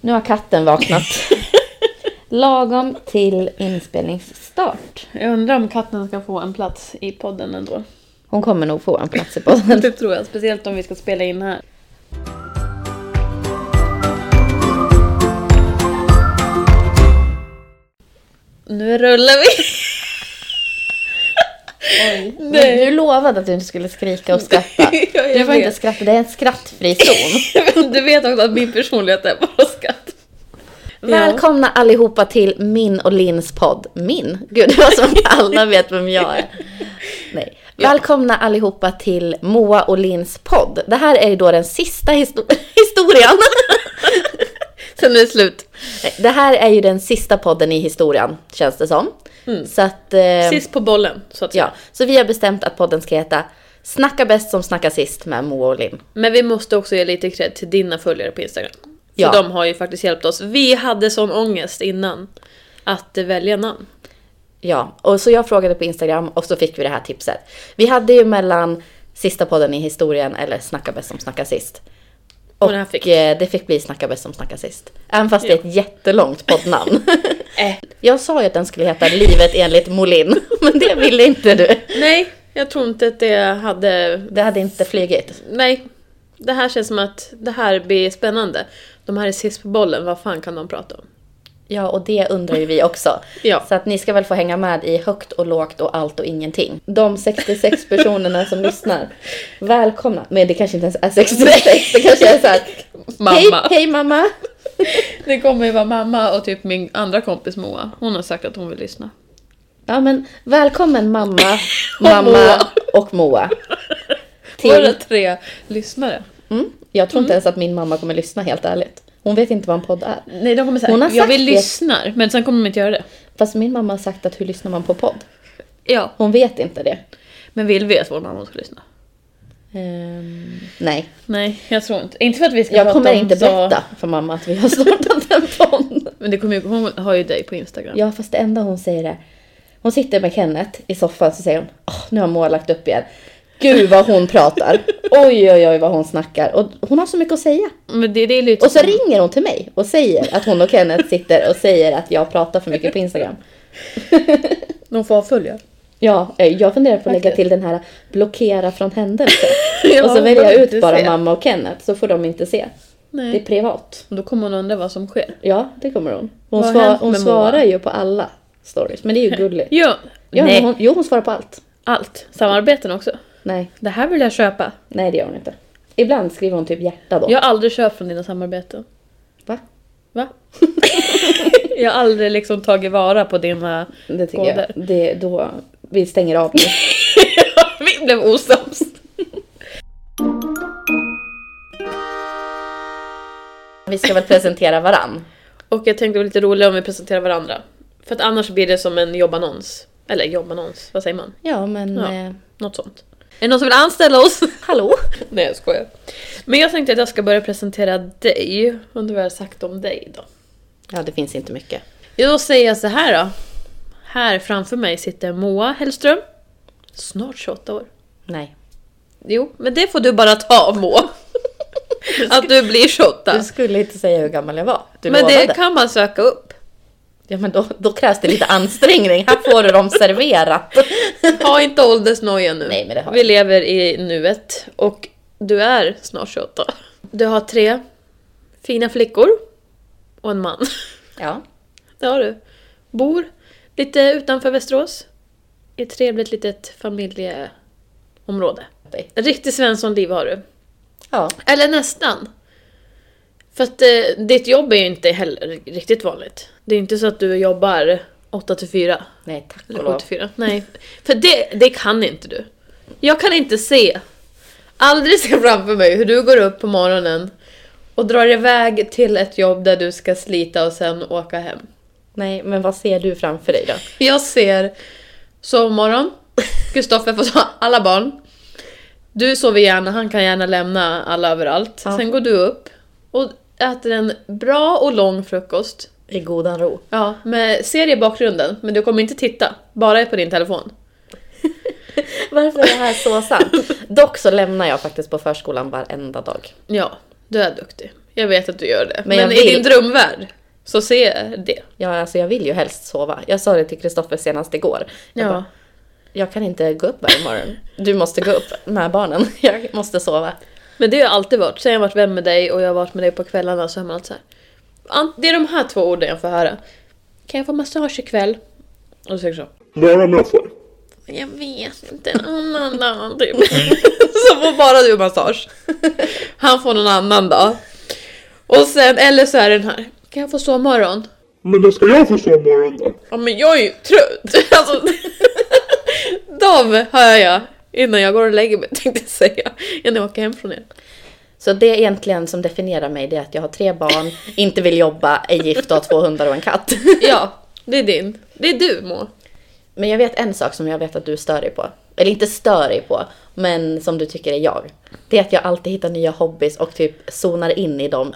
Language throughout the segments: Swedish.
Nu har katten vaknat. Lagom till inspelningsstart. Jag undrar om katten ska få en plats i podden ändå. Hon kommer nog få en plats i podden. Det tror jag, speciellt om vi ska spela in här. Nu rullar vi! Men Du lovade att du inte skulle skrika och skratta. Ja, jag Du får vet. inte skratta, det är en skrattfri zon. Du vet också att min personlighet är bara skratt. Välkomna allihopa till min och Lins podd. Min? Gud, det var som att alla vet vem jag är. Nej. Välkomna allihopa till Moa och Lins podd. Det här är ju då den sista histo- historien. Sen är det slut. Det här är ju den sista podden i historien, känns det som. Så att... Eh, Sist på bollen, så att säga. ja, så vi har bestämt att podden ska heta Snacka bäst som snackar sist med Moa och Linn. Men vi måste också ge lite cred till dina följare på Instagram. För Ja. de har ju faktiskt hjälpt oss. Vi hade sån ångest innan att välja namn. Ja, och så jag frågade på Instagram och så fick vi det här tipset. Vi hade ju mellan sista podden i historien eller Snacka bäst som snackar sist. Och Och fick. eh, det fick bli Snacka bäst som snackar sist. Även fast det är ett jättelångt poddnamn. Äh. Jag sa ju att den skulle heta Livet enligt Molin, men det ville inte du. Nej, jag tror inte att det hade... Det hade inte flygit. Nej. Det här känns som att det här blir spännande. De här är sist på bollen, vad fan kan de prata om? Ja, och det undrar ju vi också. Ja. Så att ni ska väl få hänga med i högt och lågt och allt och ingenting. De 66 personerna som lyssnar, välkomna. Men det kanske inte ens är 66, det kanske är så här. Mamma. Hej, hej mamma! Det kommer ju vara mamma och typ min andra kompis Moa. Hon har sagt att hon vill lyssna. Ja men välkommen mamma, mamma Moa. och Moa. Våra Till, tre lyssnare. mm, jag tror inte ens att min mamma kommer lyssna helt ärligt. Hon vet inte vad en podd är. Nej, de kommer säga Hon har jag sagt vill det." lyssna, men sen kommer de inte göra det. Fast min mamma har sagt att hur lyssnar man på podd? Ja. Hon vet inte det. Men vill vi att vår mamma ska lyssna? Ehm, nej, Nej, jag tror inte. Inte för att vi ska jag prata kommer om inte så- berätta för mamma att vi har startat en podd. Men det kommer ju, hon har ju dig på Instagram. Ja, fast det enda hon säger är... Hon sitter med Kenneth i soffan så säger hon Åh, nu har Moa lagt upp igen. Gud vad hon pratar. Oj, oj, oj vad hon snackar. Och hon har så mycket att säga. Men det, det är lite Och så som- ringer hon till mig och säger att hon och Kenneth sitter och säger att jag pratar för mycket på Instagram. De får avfölja. Ja, eh, jag funderar på att lägga till den här blockera från händelse. Ja, och så väljer jag ut bara se. mamma och Kenneth så får de inte se. Det är Nej. privat. Då kommer hon undra vad som sker. Ja, det kommer hon. Hon, svar, hon svarar ju på alla stories. Men det är ju gulligt. Ja. Ja, Nej, hon, jo, hon svarar på allt. allt. Samarbeten också. Nej, Det här vill jag köpa. nej det gör hon inte. Ibland skriver hon typ hjärta då. Jag har aldrig köpt från dina samarbeten. Va? Va? jag har aldrig liksom tagit vara på dina... Det tycker Koder. jag. Det, då, vi stänger av nu. Vi blev osams. Vi ska väl presentera varann. Och jag tänkte det var lite roligare om vi presenterar varandra. För att annars blir det som en jobbannons. Eller jobbannons, vad säger man? Ja, men Ja. eh, Något sånt. Är det någon som vill anställa oss? hallå? Nej jag skojar. Men jag tänkte att jag ska börja presentera dig. Undrar vad jag har sagt om dig då? Ja, det finns inte mycket. Jo, då säger jag så här då. Här framför mig sitter Moa Hellström. Snart 28 år. Nej. Jo, men det får du bara ta Moa. Att du blir 28. Du skulle inte säga hur gammal jag var. Du Men lovade. det kan man söka upp. Ja, men då, då krävs det lite ansträngning. Här får du dem serverat. Ha inte åldersnoja nu. Nej, men det har Vi lever i nuet. Och du är snart 28. Du har tre fina flickor. Och en man. Ja. Det har du. Bor lite utanför Västerås. I ett trevligt litet familjeområde. Riktigt Svensson-liv har du. Ja. Eller nästan. För att eh, ditt jobb är ju inte heller riktigt vanligt. Det är inte så att du jobbar 8 till 4. Nej, tack och Eller 7 lov. till 4. Nej. För det, det kan inte du. Jag kan inte se, aldrig se framför mig hur du går upp på morgonen och drar iväg till ett jobb där du ska slita och sen åka hem. Nej, men vad ser du framför dig då? Jag ser sovmorgon, Kristoffer får ta alla barn. Du sover gärna, han kan gärna lämna alla överallt. Ja. Sen går du upp och äter en bra och lång frukost. I godan ro. Ja, med serie i bakgrunden, men du kommer inte titta. Bara på din telefon. Varför är det här så sant? Dock så lämnar jag faktiskt på förskolan varenda dag. Ja, du är duktig. Jag vet att du gör det. Men Men, i vill- din drömvärld så ser jag det. Ja, alltså jag vill ju helst sova. Jag sa det till Kristoffer senast igår. Jag, Ja. bara, jag kan inte gå upp varje morgon. Du måste gå upp med barnen. Jag måste sova. Men det har jag alltid varit. Sen jag har varit vän med dig och jag har varit med dig på kvällarna så har man alltid så här. "Ant- Det är de här två orden jag får höra. Kan jag få massage ikväll? Och så säger jag så. Bara om jag får. Jag vet inte, en annan dag typ. så får bara du massage. Han får någon annan dag. Och sen, eller så är det den här. Kan jag få sovmorgon? Men det ska jag få sovmorgon då? Ja men jag är ju trött. Alltså, de hör jag innan jag går och lägger mig tänkte jag säga. Innan jag åker hem från er. Så det egentligen som definierar mig det är att jag har tre barn, inte vill jobba, är gift och har två hundar och en katt. Ja, det är din. Det är du Mo. Men jag vet en sak som jag vet att du stör dig på. Eller inte stör dig på, men som du tycker är jag. Det är att jag alltid hittar nya hobbys och typ zonar in i dem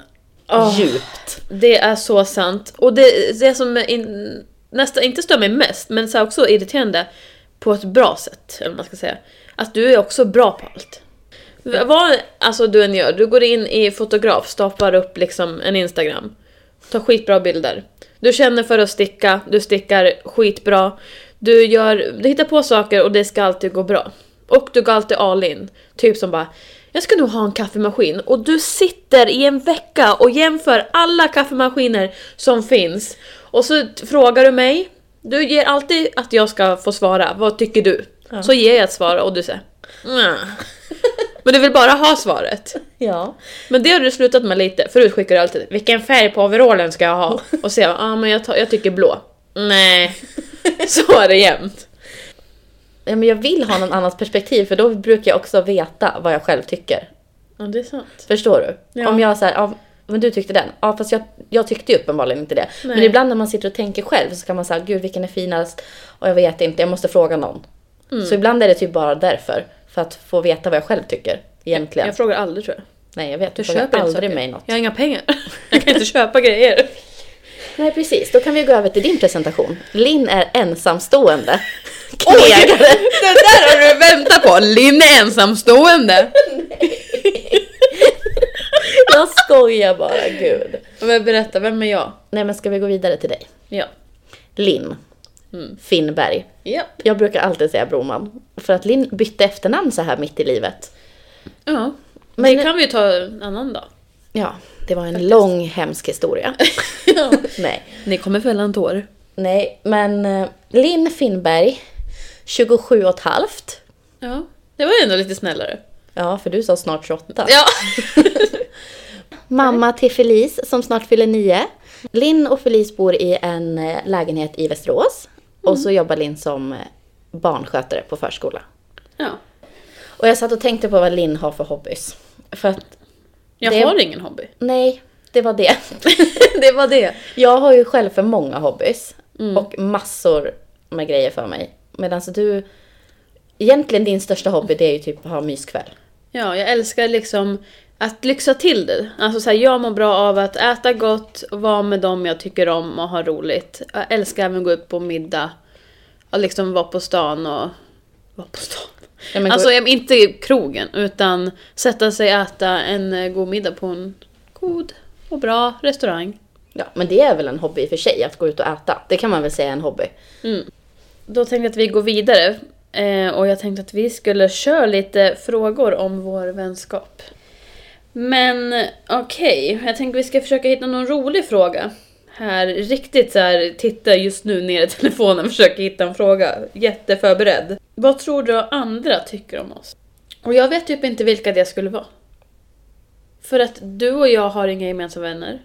Åh. djupt. Det är så sant. Och det, det som in, nästan inte stör mig mest, men så också irriterande på ett bra sätt, eller man ska säga. Att du är också bra på allt. Vad alltså du än gör, du går in i fotograf, staplar upp liksom en Instagram. Tar skitbra bilder. Du känner för att sticka, du stickar skitbra. Du, gör, du hittar på saker och det ska alltid gå bra. Och du går alltid all in. Typ som bara, jag ska nog ha en kaffemaskin. Och du sitter i en vecka och jämför alla kaffemaskiner som finns. Och så frågar du mig. Du ger alltid att jag ska få svara. Vad tycker du? Så ger jag ett svar och du säger "Nja." Men du vill bara ha svaret. Ja. Men det har du slutat med lite. Förut skickade du alltid vilken färg på overallen ska jag ha? Och jag, ah, men jag, tar, jag tycker blå. Nej, så är det jämt. Ja, men jag vill ha någon annans perspektiv för då brukar jag också veta vad jag själv tycker. Ja, det är sant. Förstår du? Ja. Om jag säger, ja, men du tyckte den. Ja, fast jag, jag tyckte ju uppenbarligen inte det. Men Nej. ibland när man sitter och tänker själv så kan man säga, gud vilken är finast? Och jag vet inte, jag måste fråga någon. Mm. Så ibland är det typ bara därför. För att få veta vad jag själv tycker. Egentligen. Jag frågar aldrig tror jag. Nej, jag vet. Du Jag frågar köper aldrig mig något. Jag har inga pengar. Jag kan inte köpa grejer. Nej, precis. Då kan vi gå över till din presentation. Linn är ensamstående. Knegare. Det där har du väntat på! Linn är ensamstående. Jag skojar bara, gud. Men berätta, vem är jag? Nej, men ska vi gå vidare till dig? Ja. Linn Mm. Finnberg. Ja. Jag brukar alltid säga Broman. För att Linn bytte efternamn så här mitt i livet. Ja. Men- det kan vi ju ta en annan dag. Ja, det var en lång hemsk historia. ja. Nej, Ni kommer fälla en tår. nej, men eh, Linn Finnberg, 27 och ett halvt. Ja. Det var ju ändå lite snällare. Ja, för du sa snart 28. Ja. Mamma till Felice som snart fyller 9. Linn och Felice bor i en eh, lägenhet i Västerås. Och så jobbar Linn som eh, barnskötare på förskola. ja. Och jag satt och tänkte på vad Linn har för hobbys. För att, Jag Det- har ingen hobby. nej, det var det. det var det. Jag har ju själv för många hobbys. Mm. Och massor med grejer för mig. Medan du, egentligen din största hobby det är ju typ att ha myskväll. Ja, jag älskar liksom att lyxa till det. Alltså så här, jag mår bra av att äta gott, vara med dem jag tycker om och ha roligt. Jag älskar även att gå ut på middag. Och liksom vara på stan och... Vara på stan? Ja, men alltså jag- inte krogen, utan sätta sig och äta en eh, god middag på en god och bra restaurang. Ja, men det är väl en hobby i och för sig, att gå ut och äta. Det kan man väl säga är en hobby. Då tänkte jag att vi går vidare. Eh, och jag tänkte att vi skulle köra lite frågor om vår vänskap. Men okej, jag tänkte att vi ska försöka hitta någon rolig fråga. Här, riktigt så här, titta just nu ner i telefonen och försöka hitta en fråga. Jätteförberedd. Vad tror du andra tycker om oss? Och jag vet typ inte vilka det skulle vara. För att du och jag har inga gemensamma vänner.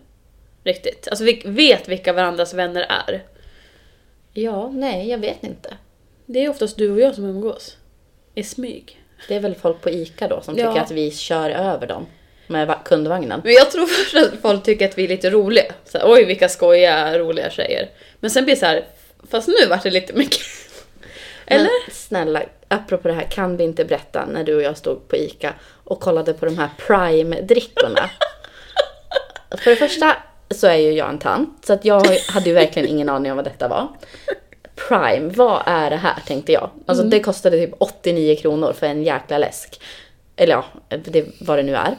Riktigt. Alltså vi vet vilka varandras vänner är. Ja, nej, jag vet inte. Det är oftast du och jag som umgås. I smyg. Det är väl folk på ICA då som Ja. tycker att vi kör över dem med va- kundvagnen. Men jag tror först att folk tycker att vi är lite roliga. Så här, Oj, vilka skojiga, roliga tjejer. Men sen blir det så här, fast nu vart det lite mycket. Eller? Men snälla, apropå det här, kan vi inte berätta när du och jag stod på ICA och kollade på de här Prime-drickorna? För det första så är ju jag en tant, så att jag hade ju verkligen ingen aning om vad detta var. Prime, vad är det här tänkte jag? Alltså det kostade typ 89 kronor för en jäkla läsk. Eller ja, det, vad det nu är.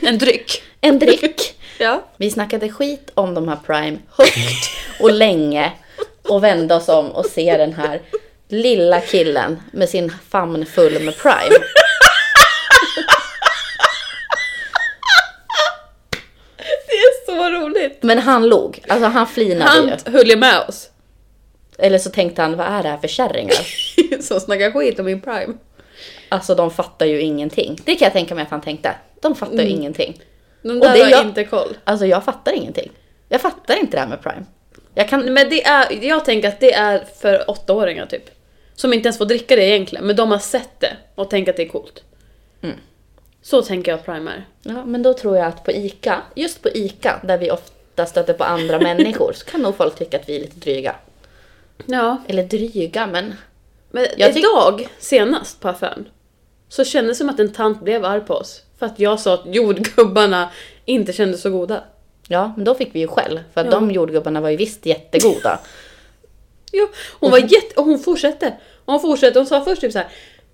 En dryck. En dryck. Ja. Vi snackade skit om de här Prime högt och länge och vände oss om och ser den här lilla killen med sin famn full med Prime. Det är så roligt. Men han log, alltså han flinade ju. Han höll ju med oss. Eller så tänkte han, vad är det här för kärringar? Som snackar skit om min prime. Alltså de fattar ju ingenting. Det kan jag tänka mig att han tänkte. De fattar ju ingenting. De Och där det har jag- inte koll. Alltså jag fattar ingenting. Jag fattar inte det här med Prime. Jag kan... Men det är, jag tänker att det är för åttaåringar typ. Som inte ens får dricka det egentligen, men de har sett det och tänker att det är coolt. Mm. Så tänker jag Prime är. Ja, men då tror jag att på ICA, just på ICA, där vi ofta stöter på andra människor, så kan nog folk tycka att vi är lite dryga. Ja. Eller dryga, men... Men idag, senast på affären, så kändes det som att en tant blev arg på oss. För att jag sa att jordgubbarna inte kändes så goda. Ja, men då fick vi ju skäll. För att Ja. de jordgubbarna var ju visst jättegoda. Jo, hon var jätte... Och hon fortsatte. Och hon fortsatte. Hon sa först typ så här.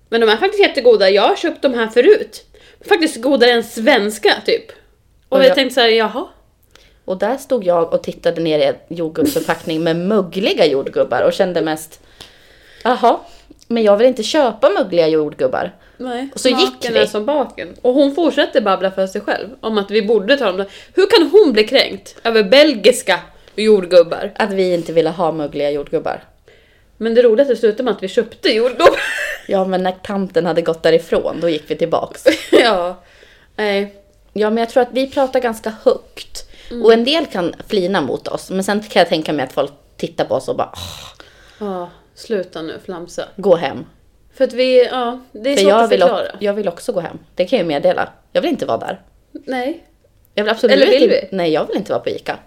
Men de är faktiskt jättegoda. Jag har köpt de här förut. Faktiskt godare än svenska typ. Och, Och jag jag- tänkte så här, jaha. Och där stod jag och tittade ner i en jordgubbsförpackning med mögliga jordgubbar och kände mest... Jaha, men jag vill inte köpa mögliga jordgubbar. Nej, Och så gick vi. är som baken. Och hon fortsatte babbla för sig själv om att vi borde ta dem där. Hur kan hon bli kränkt över belgiska jordgubbar? Att vi inte ville ha mögliga jordgubbar. Men det roliga är att det slutade med att vi köpte jordgubbar. Ja, men när tanten hade gått därifrån, då gick vi tillbaks. ja. Nej. Ja, men jag tror att vi pratar ganska högt. Och en del kan flina mot oss, men sen kan jag tänka mig att folk tittar på oss och bara "Åh, Ja, sluta nu flamsa. gå hem. För att vi, ja, det är För svårt jag att vill, förklara. jag vill också gå hem. Det kan jag ju meddela. Jag vill inte vara där. Nej. Jag vill absolut Eller vill inte, vi? Nej, jag vill inte vara på ICA.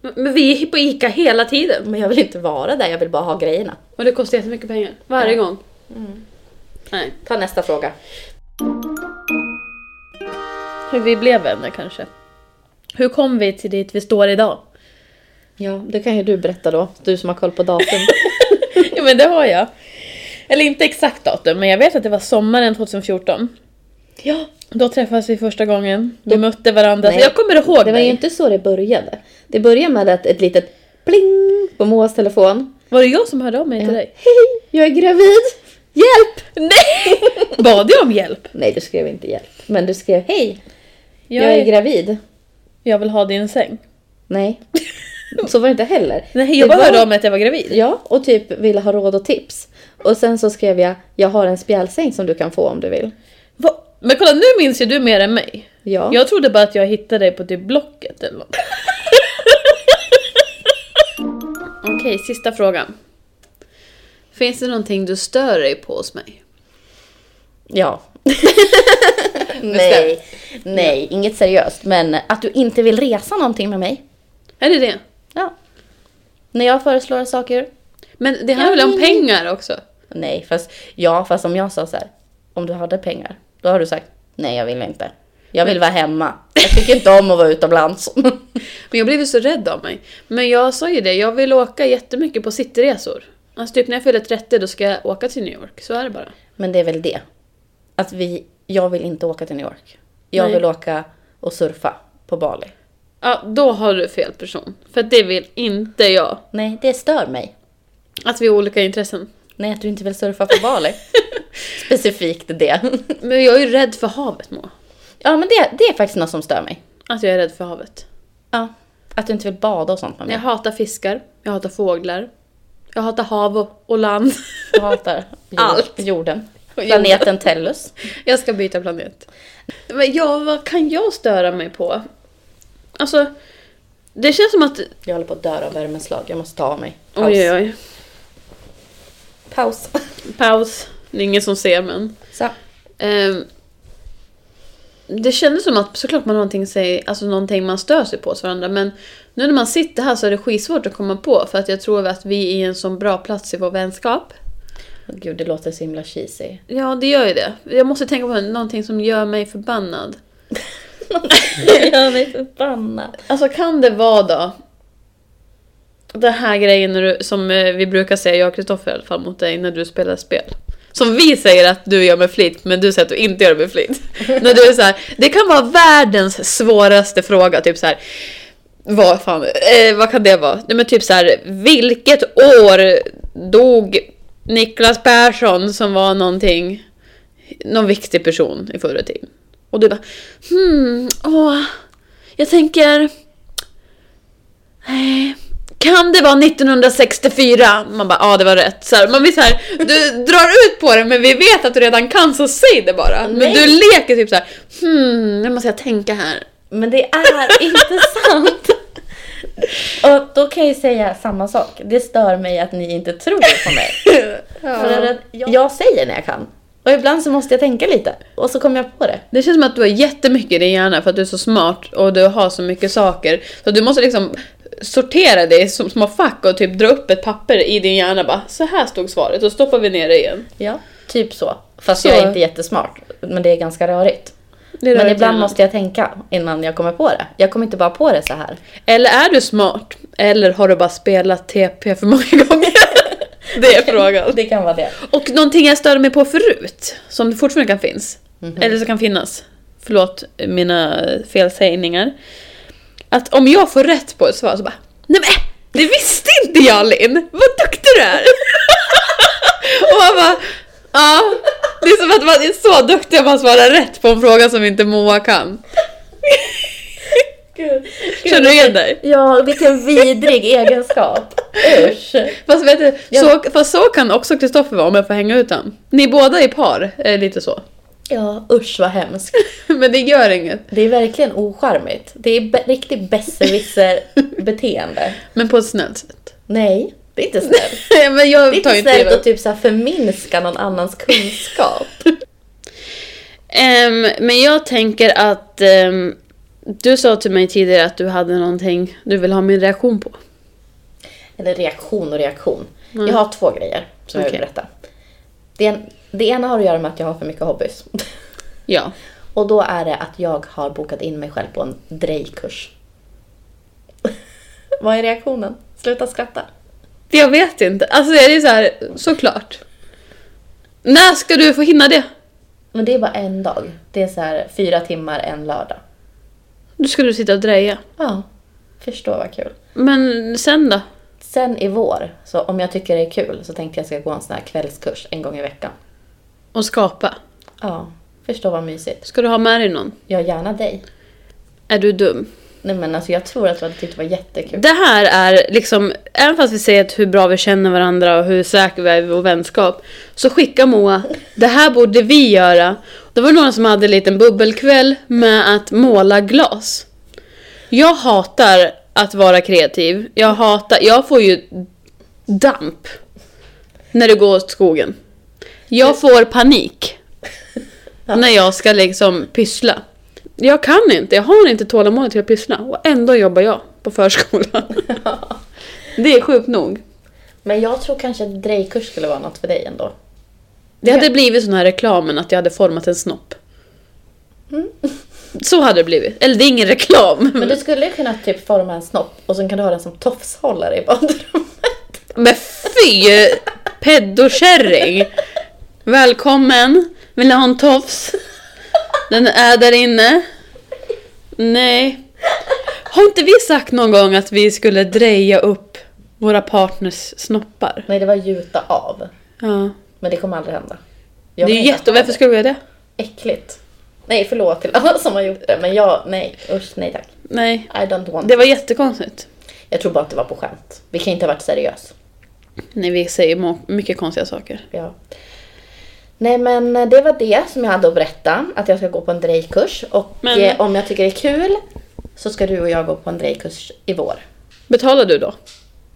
Men- vi är på ICA hela tiden. Men jag vill inte vara där, jag vill bara ha grejerna. Och det kostar jättemycket pengar. Varje gång. Mm. Nej. Ta nästa fråga. Hur vi blev vänner kanske. Hur kom vi till dit vi står idag? Ja, det kan ju du berätta då. Du som har koll på datum. ja men det har jag. Eller inte exakt datum, men jag vet att det var sommaren 2014. ja, Då träffades vi första gången. Vi mötte varandra. Nej. Så jag kommer ihåg det var dig. ju inte så det började. Det började med att ett litet pling på Moas telefon. Var det jag som hörde av mig till dig? Hej, jag är gravid! Hjälp! Nej! Bad jag om hjälp? Nej, du skrev inte hjälp. Men du skrev hej, Jag, jag är gravid. jag vill ha din säng. Nej, så var det inte heller. Nej, jag bara var- hörde mig att jag var gravid. Ja, och typ ville ha råd och tips. Och sen så skrev jag, jag har en spjälsäng som du kan få om du vill. Va? Men kolla, nu minns ju du mer än mig. Ja. Jag trodde bara att jag hittade dig på typ Blocket eller något. Okej, sista frågan. Finns det någonting du stör dig på hos mig? Ja. nej, nej, inget seriöst. Men att du inte vill resa någonting med mig. Är det det? Ja. När jag föreslår saker. Men det handlar väl om pengar också? Nej, fast ja, fast om jag sa så här. Om du hade pengar, då har du sagt nej, jag vill inte. Jag vill vara hemma. Jag tycker inte om att vara utomlands. Men jag blev ju så rädd av mig. Men jag sa ju det, jag vill åka jättemycket på cityresor. Alltså typ när jag fyller 30 då ska jag åka till New York. Så är det bara. Men det är väl det. Att vi, jag vill inte åka till New York. Jag Nej. vill åka och surfa på Bali. Ja, då har du fel person. För det vill inte jag. Nej, det stör mig. Att vi har olika intressen. Nej, att du inte vill surfa på Bali. Specifikt det. Men jag är ju rädd för havet Moa. Ja, men det, det är faktiskt något som stör mig. Att jag är rädd för havet. Ja. Att du inte vill bada och sånt med mig. Jag hatar fiskar, jag hatar fåglar. Jag hatar hav och, och land. Jag hatar jord, Allt. jorden. Planeten Tellus. Jag ska byta planet. Men ja, vad kan jag störa mig på? Alltså, det känns som att... Jag håller på att dö av värmeslag. Jag måste ta av mig. Oj, oj, oj. Paus. Paus. Det är ingen som ser men... Så. Ehm, det kändes som att såklart man har någonting, sig, alltså någonting man stör sig på hos varandra men nu när man sitter här så är det skitsvårt att komma på för att jag tror att vi är i en sån bra plats i vår vänskap. Gud, det låter så himla cheesy. Ja, det gör ju det. Jag måste tänka på någonting som gör mig förbannad. Det gör mig förbannad. Alltså kan det vara då den här grejen när du, som eh, vi brukar säga, jag och Kristoffer i alla fall, mot dig när du spelar spel. Som vi säger att du gör med flit, men du säger att du inte gör det med flit. När du är så här, det kan vara världens svåraste fråga, typ så här. Vad fan, eh, vad kan det vara? Nej, men typ så här, vilket år dog Niklas Persson som var någonting, någon viktig person i förra tiden? Och du bara, hmm, åh, jag tänker, nej, kan det vara 1964? Man bara, ja det var rätt. Så här, man blir så här, du drar ut på det men vi vet att du redan kan så säg det bara. Men Nej. du leker typ så här, hmm, nu måste jag tänka här. Men det är inte sant. Och då kan jag ju säga samma sak. Det stör mig att ni inte tror på mig. För att jag säger när jag kan. Och ibland så måste jag tänka lite. Och så kommer jag på det. Det känns som att du har jättemycket i din hjärna för att du är så smart och du har så mycket saker. Så du måste liksom sortera det i som små fack och typ dra upp ett papper i din hjärna bara så här stod svaret och stoppar vi ner det igen. Ja, typ så. Fast Så. jag är inte jättesmart. Men det är ganska rörigt. Är Men ibland måste jag tänka innan jag kommer på det. Jag kommer inte bara på det så här. Eller är du smart? Eller har du bara spelat TP för många gånger? Det är frågan. Det kan vara det. Och någonting jag störde mig på förut, som fortfarande kan finnas, Mhm. eller så kan finnas, förlåt mina felsägningar. Att om jag får rätt på ett svar så bara, nej men det visste inte jag Linn! Vad duktig du är! och man bara, ja, det är som att man är så duktig om man svarar rätt på en fråga som inte Moa kan. Gud. Känner du igen dig? Ja, vilken vidrig egenskap. Usch. Fast vet du, Ja. så, fast så kan också Kristoffer vara om jag får hänga ut honom. Ni båda är par, är lite så. Ja, usch vad hemskt. Men det gör inget. Det är verkligen ocharmigt. Det är be- riktigt besserwisser-beteende. Men på ett snällt sätt. Nej, det är inte snällt. men Det är inte snällt att typ så här förminska någon annans kunskap. Ehm, men jag tänker att ehm, du sa till mig tidigare att du hade någonting du vill ha min reaktion på. Eller reaktion och reaktion. Jag har två grejer som jag vill berätta. Det, det ena har att göra med att jag har för mycket hobbys. Ja. Och då är det att jag har bokat in mig själv på en drejkurs. Vad är reaktionen? Sluta skratta. Jag vet inte. Alltså det är så här, såklart. När ska du få hinna det? Men det är bara en dag. Det är så här fyra timmar en lördag. Då ska du sitta och dreja. Ja, förstå vad kul. Men sen då? Sen i vår, så om jag tycker det är kul så tänkte jag ska gå en sån här kvällskurs en gång i veckan. Och skapa? Ja, förstå vad mysigt. Ska du ha med dig någon? Jag gärna dig. Är du dum? Nej men alltså jag tror att du hade tyckt det var jättekul. Det här är liksom, även fast vi säger hur bra vi känner varandra och hur säkra vi är i vår vänskap, så skickar Moa, det här borde vi göra. Det var någon som hade en liten bubbelkväll med att måla glas. Jag hatar att vara kreativ. Jag hatar, jag får ju damp när det går åt skogen. Jag får panik när jag ska liksom pyssla. Jag kan inte, jag har inte tålamod till att pyssla och ändå jobbar jag på förskolan. Det är sjukt nog. Men jag tror kanske att drejkurs skulle vara något för dig ändå. Det hade blivit sån här reklamen att jag hade format en snopp. Så hade det blivit. Eller det är ingen reklam. Men du skulle ju kunna typ forma en snopp och sen kan du ha den som tofshållare i badrummet. Men fy! Peddokärring! Välkommen! Vill du ha en tofs? Den är där inne. Nej. Har inte vi sagt någon gång att vi skulle dreja upp våra partners snoppar? Nej, det var gjuta av. Ja. Men det kommer aldrig hända. Det är ju jätte... Varför skulle vi göra det? Äckligt. Nej, förlåt till alla som har gjort det. Men jag, nej, usch, nej tack. Nej. I don't want Det var jättekonstigt. Jag tror bara att det var på skämt. Vi kan inte ha varit seriös. Nej, vi säger må- mycket konstiga saker. Ja. Nej men det var det som jag hade att berätta. Att jag ska gå på en drejkurs. Och Men- eh, om jag tycker det är kul så ska du och jag gå på en drejkurs i vår. Betalar du då?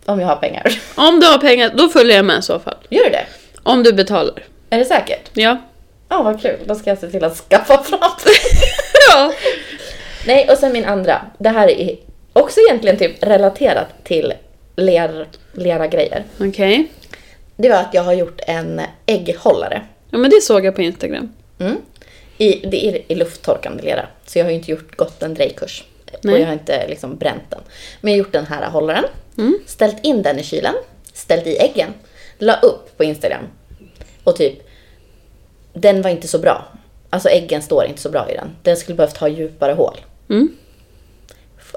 Om jag har pengar. Om du har pengar, då följer jag med i så fall. Gör du det? Om du betalar. Är det säkert? Ja. Ja, vad kul. Då ska jag se till att skaffa fram Ja. Nej, och sen min andra. Det här är också egentligen typ relaterat till ler, lera grejer. Okej. Det var att jag har gjort en ägghållare. Ja, men det såg jag på Instagram. Mm. I, det är i lufttorkande lera. Så jag har ju inte gjort, gått en drejkurs. Nej. Och jag har inte liksom bränt den. Men jag har gjort den här hållaren. Mm. Ställt in den i kylen. Ställt i äggen. La upp på Instagram. Och typ den var inte så bra. Alltså äggen står inte så bra i den. Den skulle behövt ha djupare hål. Mm.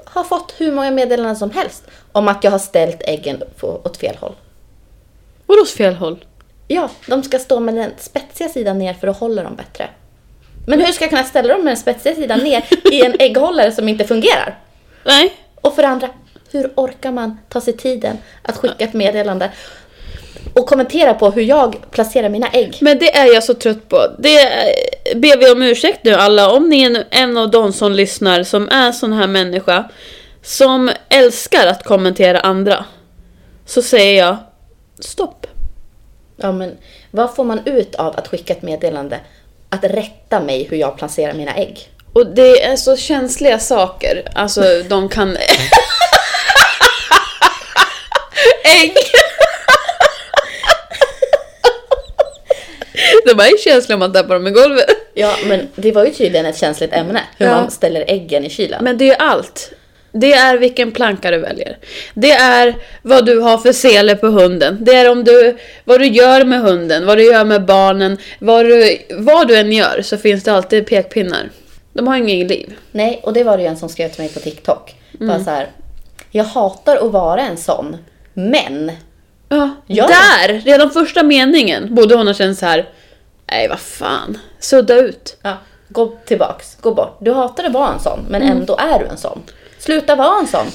Har fått hur många meddelanden som helst om att jag har ställt äggen på, åt fel håll. Vadå åt fel håll? Ja, de ska stå med den spetsiga sidan ner för att hålla dem bättre. Men hur ska jag kunna ställa dem med den spetsiga sidan ner i en ägghållare som inte fungerar? Nej. Och för det andra, hur orkar man ta sig tiden att skicka ett meddelande och kommentera på hur jag placerar mina ägg? Men det är jag så trött på. Det ber vi om ursäkt nu alla, om ni är en av de som lyssnar som är sån här människa som älskar att kommentera andra. Så säger jag stopp. Ja, men vad får man ut av att skicka ett meddelande? Att rätta mig hur jag placerar mina ägg? Och det är så känsliga saker. Alltså de kan... Ägg! De är ju känsliga om man tappar dem i golvet. Ja, men det var ju tydligen ett känsligt ämne. Hur Ja. man ställer äggen i kylen. Men det är allt. Det är vilken planka du väljer. Det är vad du har för sele på hunden. Det är om du, vad du gör med hunden, vad du gör med barnen. Vad du, vad du än gör så finns det alltid pekpinnar. De har inget liv. Nej, och det var det ju en som skrev till mig på TikTok. Bara så här, jag hatar att vara en sån, men... Ja, Gör där! Redan första meningen borde hon ha känt så här. Nej, vad fan. Sudda ut. Ja, gå tillbaks, gå bort. Du hatar att vara en sån, men ändå är du en sån. Sluta vara en sån.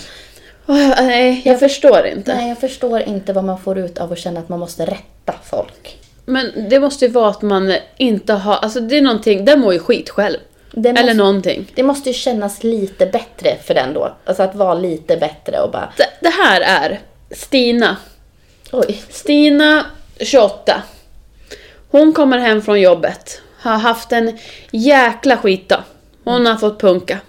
Åh, nej, jag förstår inte. Nej, jag förstår inte vad man får ut av att känna att man måste rätta folk. Men det måste ju vara att man inte har, alltså det är någonting, den mår ju skit själv. Det Eller måste, någonting. det måste ju kännas lite bättre för den då. Alltså att vara lite bättre och bara, Det, det här är Stina. oj. Stina, 28. Hon kommer hem från jobbet. Har haft en jäkla skitdag. Hon har fått punka.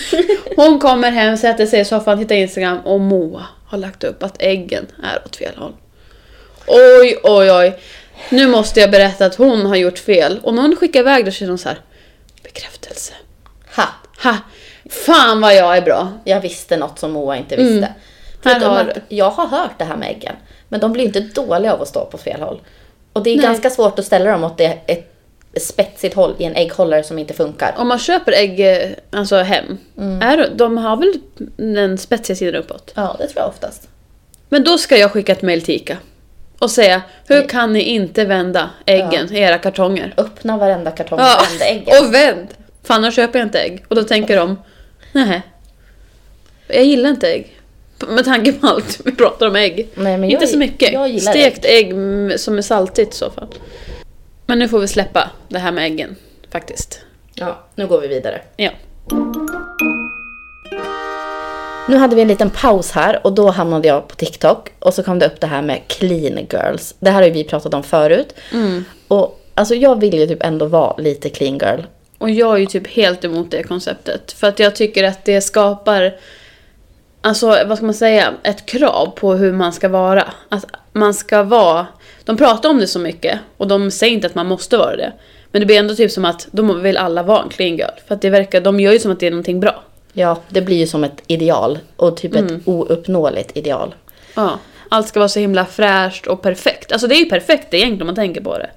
Hon kommer hem, sätter sig i soffan, tittar Instagram och Moa har lagt upp att äggen är åt fel håll. Oj, oj, oj. Nu måste jag berätta att hon har gjort fel. Och när hon skickar iväg det så är hon så här. Bekräftelse. Ha! Ha! Fan vad jag är bra. Jag visste något som Moa inte visste. Mm. Här Förutom har att jag har hört det här med äggen. Men de blir inte dåliga av att stå på fel håll. Och det är Nej. ganska svårt att ställa dem åt det, ett spetsigt håll i en ägghållare som inte funkar. Om man köper ägg eh, alltså hem, är, de har väl den spetsiga sidan uppåt? Ja, det tror jag oftast. Men då ska jag skicka ett mail till Ica och säga hur kan ni inte vända äggen i era kartonger? Öppna varenda kartong, Ja, varenda ägg. och vänd! För annars köper jag inte ägg. Och då tänker de, nej, jag gillar inte ägg. Med tanke på allt vi pratar om ägg. Nej, men inte jag- så mycket. jag gillar Stekt ägg. mm, som är saltigt i så fall. Men nu får vi släppa det här med äggen, faktiskt. Ja, nu går vi vidare. Ja. Nu hade vi en liten paus här och då hamnade jag på TikTok och så kom det upp det här med clean girls. Det här har ju vi pratat om förut. Och alltså jag vill ju typ ändå vara lite clean girl. Och jag är ju typ helt emot det konceptet. För att jag tycker att det skapar, alltså vad ska man säga, ett krav på hur man ska vara. Att man ska vara, de pratar om det så mycket och de säger inte att man måste vara det. Men det blir ändå typ som att de vill alla vara en clean girl. För att det verkar, de gör ju som att det är någonting bra. Ja, det blir ju som ett ideal och typ ett ouppnåeligt ideal. Ja, allt ska vara så himla fräscht och perfekt. Alltså det är ju perfekt egentligen om man tänker på det.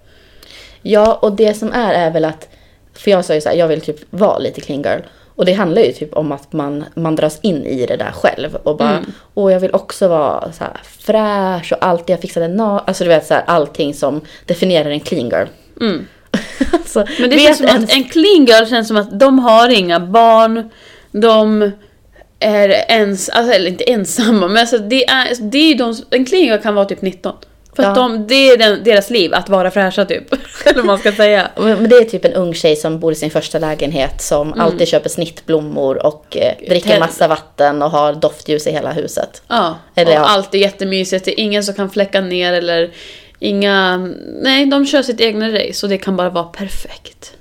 Ja, och det som är är väl att, för jag sa ju så här, jag vill typ vara lite clean girl. Och det handlar ju typ om att man, man dras in i det där själv och bara, åh jag vill också vara så här fräsch och alltid jag fixade na Alltså du vet så här, allting som definierar en clean girl. Mm. alltså, Men det känns som ens- att en clean girl känns som att de har inga barn, de är ens, alltså, eller inte ensamma, men alltså det är, det är de, en clean girl kan vara typ 19. För att Ja. de, det är den, deras liv, att vara fräscha typ. eller vad man ska säga. Men det är typ en ung tjej som bor i sin första lägenhet som alltid köper snittblommor och eh, dricker massa vatten och har doftljus i hela huset. Ja, Eller och ja. allt är jättemysigt, det är ingen som kan fläcka ner eller inga... Nej, de kör sitt egna race och det kan bara vara perfekt.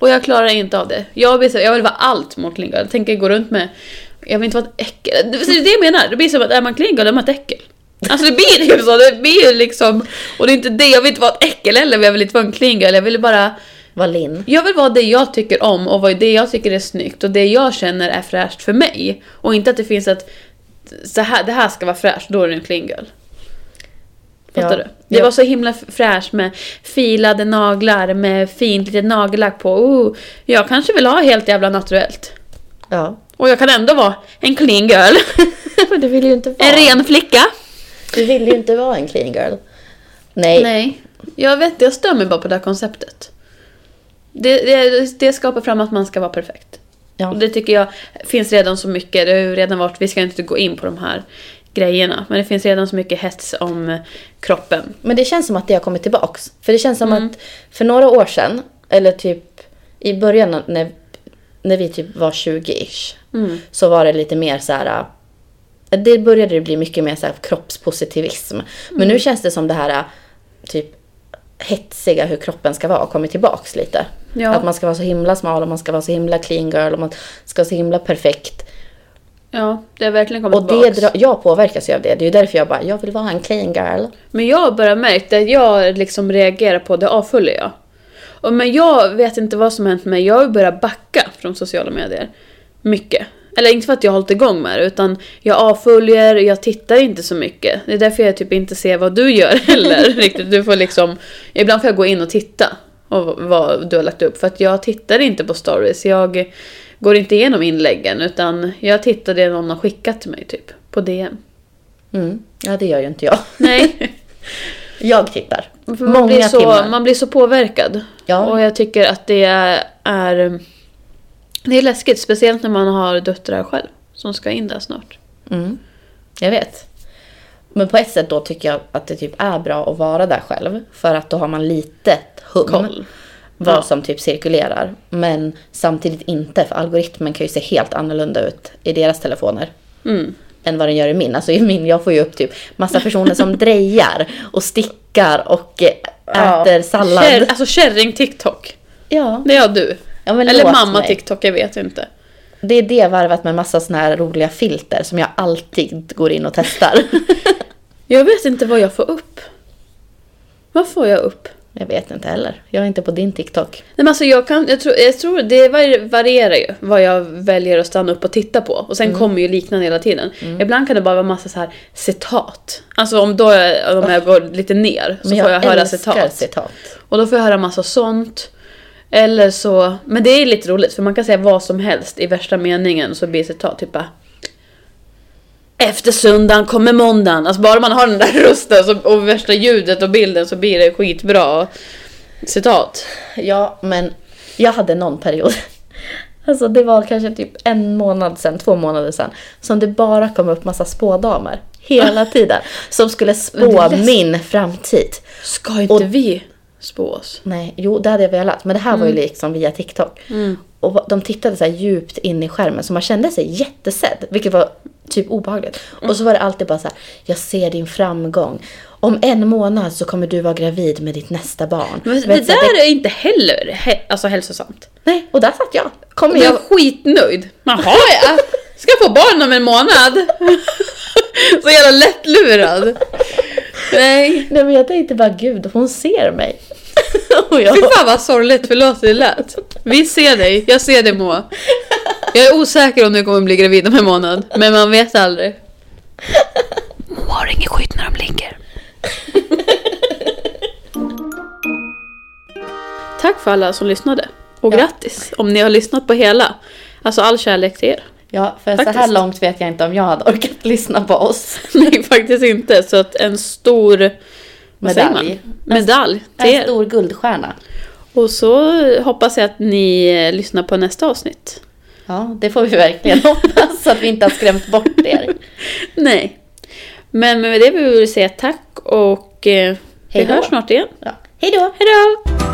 Och jag klarar inte av det. Jag vill, jag vill vara allt mot girl. Jag tänker gå runt med... Jag vill inte vara ett äckel. Det är det jag menar. Det blir som att är man clean girl, är man ett äckel. Alltså det blir ju så. Det blir ju liksom... Och det är inte det. Jag vill inte vara ett äckel heller, jag vill inte vara en clean girl. Jag vill bara... Var Linn. Jag vill vara det jag tycker om och vad det jag tycker är snyggt och det jag känner är fräscht för mig. Och inte att det finns ett... Så här, det här ska vara fräscht, då är det en clean girl. Fattar Ja. du? Det Ja. var så himla fräscht med filade naglar med fint litet nagellack på. Oh, jag kanske vill ha helt jävla naturellt. Ja. Och jag kan ändå vara en clean girl. Men du vill ju inte vara en ren flicka. Du vill ju inte vara en clean girl. Nej. Nej, jag vet jag stör mig bara på det här konceptet. Det, det, det skapar fram att man ska vara perfekt. Ja. Och det tycker jag finns redan så mycket. Det har ju redan varit, vi ska inte gå in på de här grejerna. Men det finns redan så mycket hets om kroppen. Men det känns som att det har kommit tillbaks. För det känns som att för några år sedan, eller typ i början när, när vi typ var 20-ish, så var det lite mer så här. Det började det bli mycket mer så här kroppspositivism. Men nu känns det som det här typ hetsiga hur kroppen ska vara har kommit tillbaks lite. Ja. Att man ska vara så himla smal och man ska vara så himla clean girl och man ska vara så himla perfekt. Ja, det har verkligen kommit Och tillbaks. jag påverkas ju av det. Det är ju därför jag bara, jag vill vara en clean girl. Men jag har bara märkt att jag liksom reagerar på det avföljer jag. Och men jag vet inte vad som hänt med mig. Jag har börjat backa från sociala medier. Mycket. Eller inte för att jag har hållit igång med det, utan jag avföljer, jag tittar inte så mycket. Det är därför jag typ inte ser vad du gör heller. riktigt. Du får liksom, ibland får jag gå in och titta och vad du har lagt upp. För att jag tittar inte på stories. Jag går inte igenom inläggen, utan jag tittar det någon har skickat till mig typ. På DM. Mm. Ja, det gör ju inte jag. Nej. Jag tittar. Man, Många blir så, timmar. man blir så påverkad. Ja. Och jag tycker att det är... Det är läskigt, speciellt när man har döttrar själv. Som ska in där snart. Mm. Jag vet. Men på ett sätt då tycker jag att det typ är bra att vara där själv. För att då har man lite hum. Koll. Vad Ja. som typ cirkulerar. Men samtidigt inte. För algoritmen kan ju se helt annorlunda ut i deras telefoner. Mm. Än vad den gör i min. Alltså i min, jag får ju upp typ massa personer som drejar och stickar och eh, äter sallad. Kär, alltså kärring-TikTok. Ja. Det har du. Ja, Eller mamma mig. TikTok, jag vet inte. Det är det varvat med massa såna här roliga filter som jag alltid går in och testar. Jag vet inte vad jag får upp. Vad får jag upp? jag vet inte heller. Jag är inte på din TikTok. Nej, men alltså jag, kan, jag, tror, jag tror det var- varierar ju vad jag väljer att stanna upp och titta på. Och Mm. sen kommer ju liknande hela tiden. Ibland kan det bara vara massa så här citat. Alltså om, då, jag- om jag går lite ner så Men får jag höra citat. citat. Och då får jag höra massa sånt. Eller så, men det är lite roligt för man kan säga vad som helst i värsta meningen så blir citat typ bara Efter söndagen kommer måndagen. Alltså bara man har den där rösten så, och värsta ljudet och bilden så blir det skitbra citat. Ja, men jag hade någon period. Alltså det var kanske typ en månad sedan, två månader sedan. Som det bara kom upp massa spådamer. Hela tiden. Som skulle spå min framtid. Ska inte Och- vi spå oss? Nej, jo det hade jag velat. Men det här var ju liksom via TikTok. Och va- de tittade så djupt in i skärmen så man kände sig jättesedd. Vilket var typ obehagligt. Och så var det alltid bara så här, jag ser din framgång. Om en månad så kommer du vara gravid med ditt nästa barn. Men det där är inte heller he, alltså hälsosamt. Nej, och där satt jag. Kommer Och jag är skitnöjd. Jaha ja, ska få barn om en månad. Så jävla lättlurad. Nej. Nej men jag tänkte bara gud, hon ser mig. och jag... Fy fan vad sorgligt, förlåt det lät. Vi ser dig, jag ser dig Moa. Jag är osäker om du kommer bli gravid om en månad, men man vet aldrig. Moa har ingen skit när de ligger. Tack för alla som lyssnade. Och Ja. grattis om ni har lyssnat på hela. Alltså all kärlek till er. Ja, för så här Faktiskt. långt vet jag inte om jag hade orkat lyssna på oss. Nej, faktiskt inte. Så att en stor Medalj. Medalj En er. stor guldstjärna. Och så hoppas jag att ni eh, lyssnar på nästa avsnitt. Ja, det får vi verkligen hoppas så att vi inte har skrämt bort er. Nej. Men med det vill vi säga tack och eh, vi Hej då. hörs snart igen. Ja. Hej då! Hejdå!